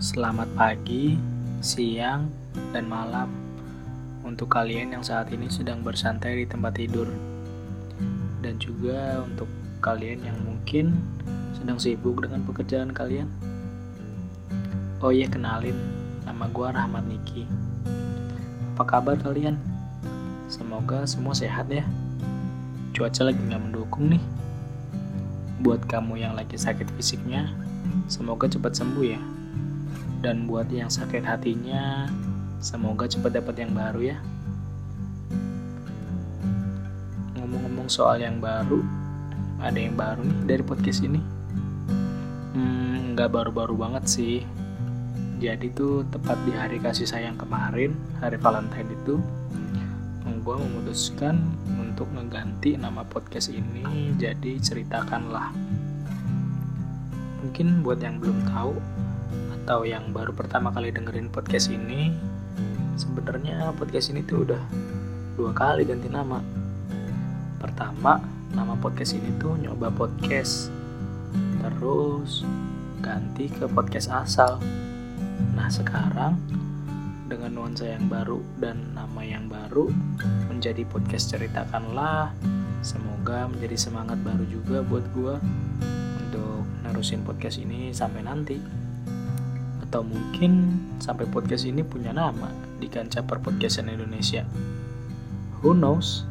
Selamat pagi, siang, dan malam untuk kalian yang saat ini sedang bersantai di tempat tidur, dan juga untuk kalian yang mungkin sedang sibuk dengan pekerjaan kalian. Oh iya, kenalin, nama gue Rahmat Niki. Apa kabar kalian? Semoga semua sehat ya. Cuaca lagi nggak mendukung nih. Buat kamu yang lagi sakit fisiknya, semoga cepat sembuh ya. Dan buat yang sakit hatinya, semoga cepat dapat yang baru ya. Ngomong-ngomong soal yang baru, ada yang baru nih dari podcast ini. Hmm, nggak baru-baru banget sih. Jadi tuh tepat di hari kasih sayang kemarin, hari Valentine itu, gue memutuskan untuk mengganti nama podcast ini jadi ceritakanlah. Mungkin buat yang belum tahu, atau yang baru pertama kali dengerin podcast ini, sebenarnya podcast ini tuh udah dua kali ganti nama. Pertama, nama podcast ini tuh nyoba podcast. Terus ganti ke podcast asal. Nah, sekarang dengan nuansa yang baru dan nama yang baru menjadi podcast ceritakanlah. Semoga menjadi semangat baru juga buat gue untuk nerusin podcast ini sampai nanti atau mungkin sampai podcast ini punya nama di kancah perpodcastan Indonesia. Who knows?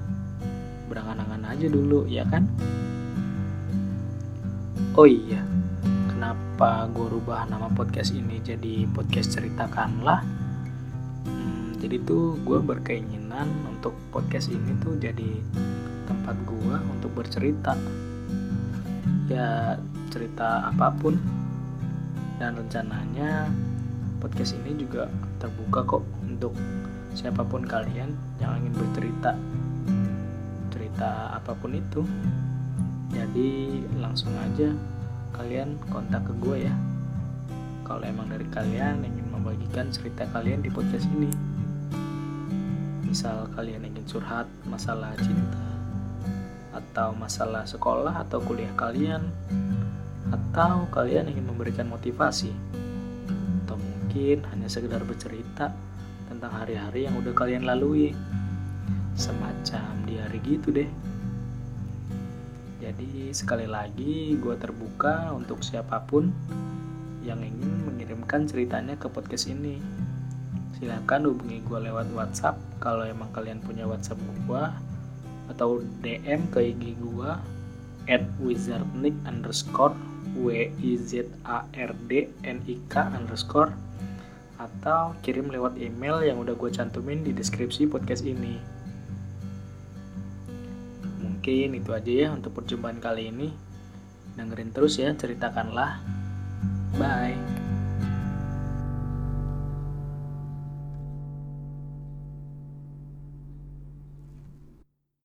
Berangan-angan aja dulu, ya kan? Oh iya, kenapa gue rubah nama podcast ini jadi podcast ceritakanlah? Hmm, jadi tuh gue berkeinginan untuk podcast ini tuh jadi tempat gue untuk bercerita. Ya cerita apa pun dan rencananya podcast ini juga terbuka kok untuk siapa pun kalian yang ingin bercerita. Cerita apa pun itu. Jadi langsung aja kalian kontak ke gue ya. Kalau emang dari kalian ingin membagikan cerita kalian di podcast ini. Misal kalian ingin curhat masalah cinta atau masalah sekolah atau kuliah kalian atau kalian ingin memberikan motivasi? Atau mungkin hanya sekedar bercerita tentang hari-hari yang udah kalian lalui? Semacam di hari gitu deh. Jadi sekali lagi gue terbuka untuk siapa pun yang ingin mengirimkan ceritanya ke podcast ini. Silahkan hubungi gue lewat WhatsApp kalau emang kalian punya WhatsApp gue atau DM ke IG gue at wizardnik underscore w i z a r d n i k underscore atau kirim lewat email yang udah gue cantumin di deskripsi podcast ini. Mungkin itu aja ya untuk perjumpaan kali ini. Dengerin terus ya ceritakanlah. Bye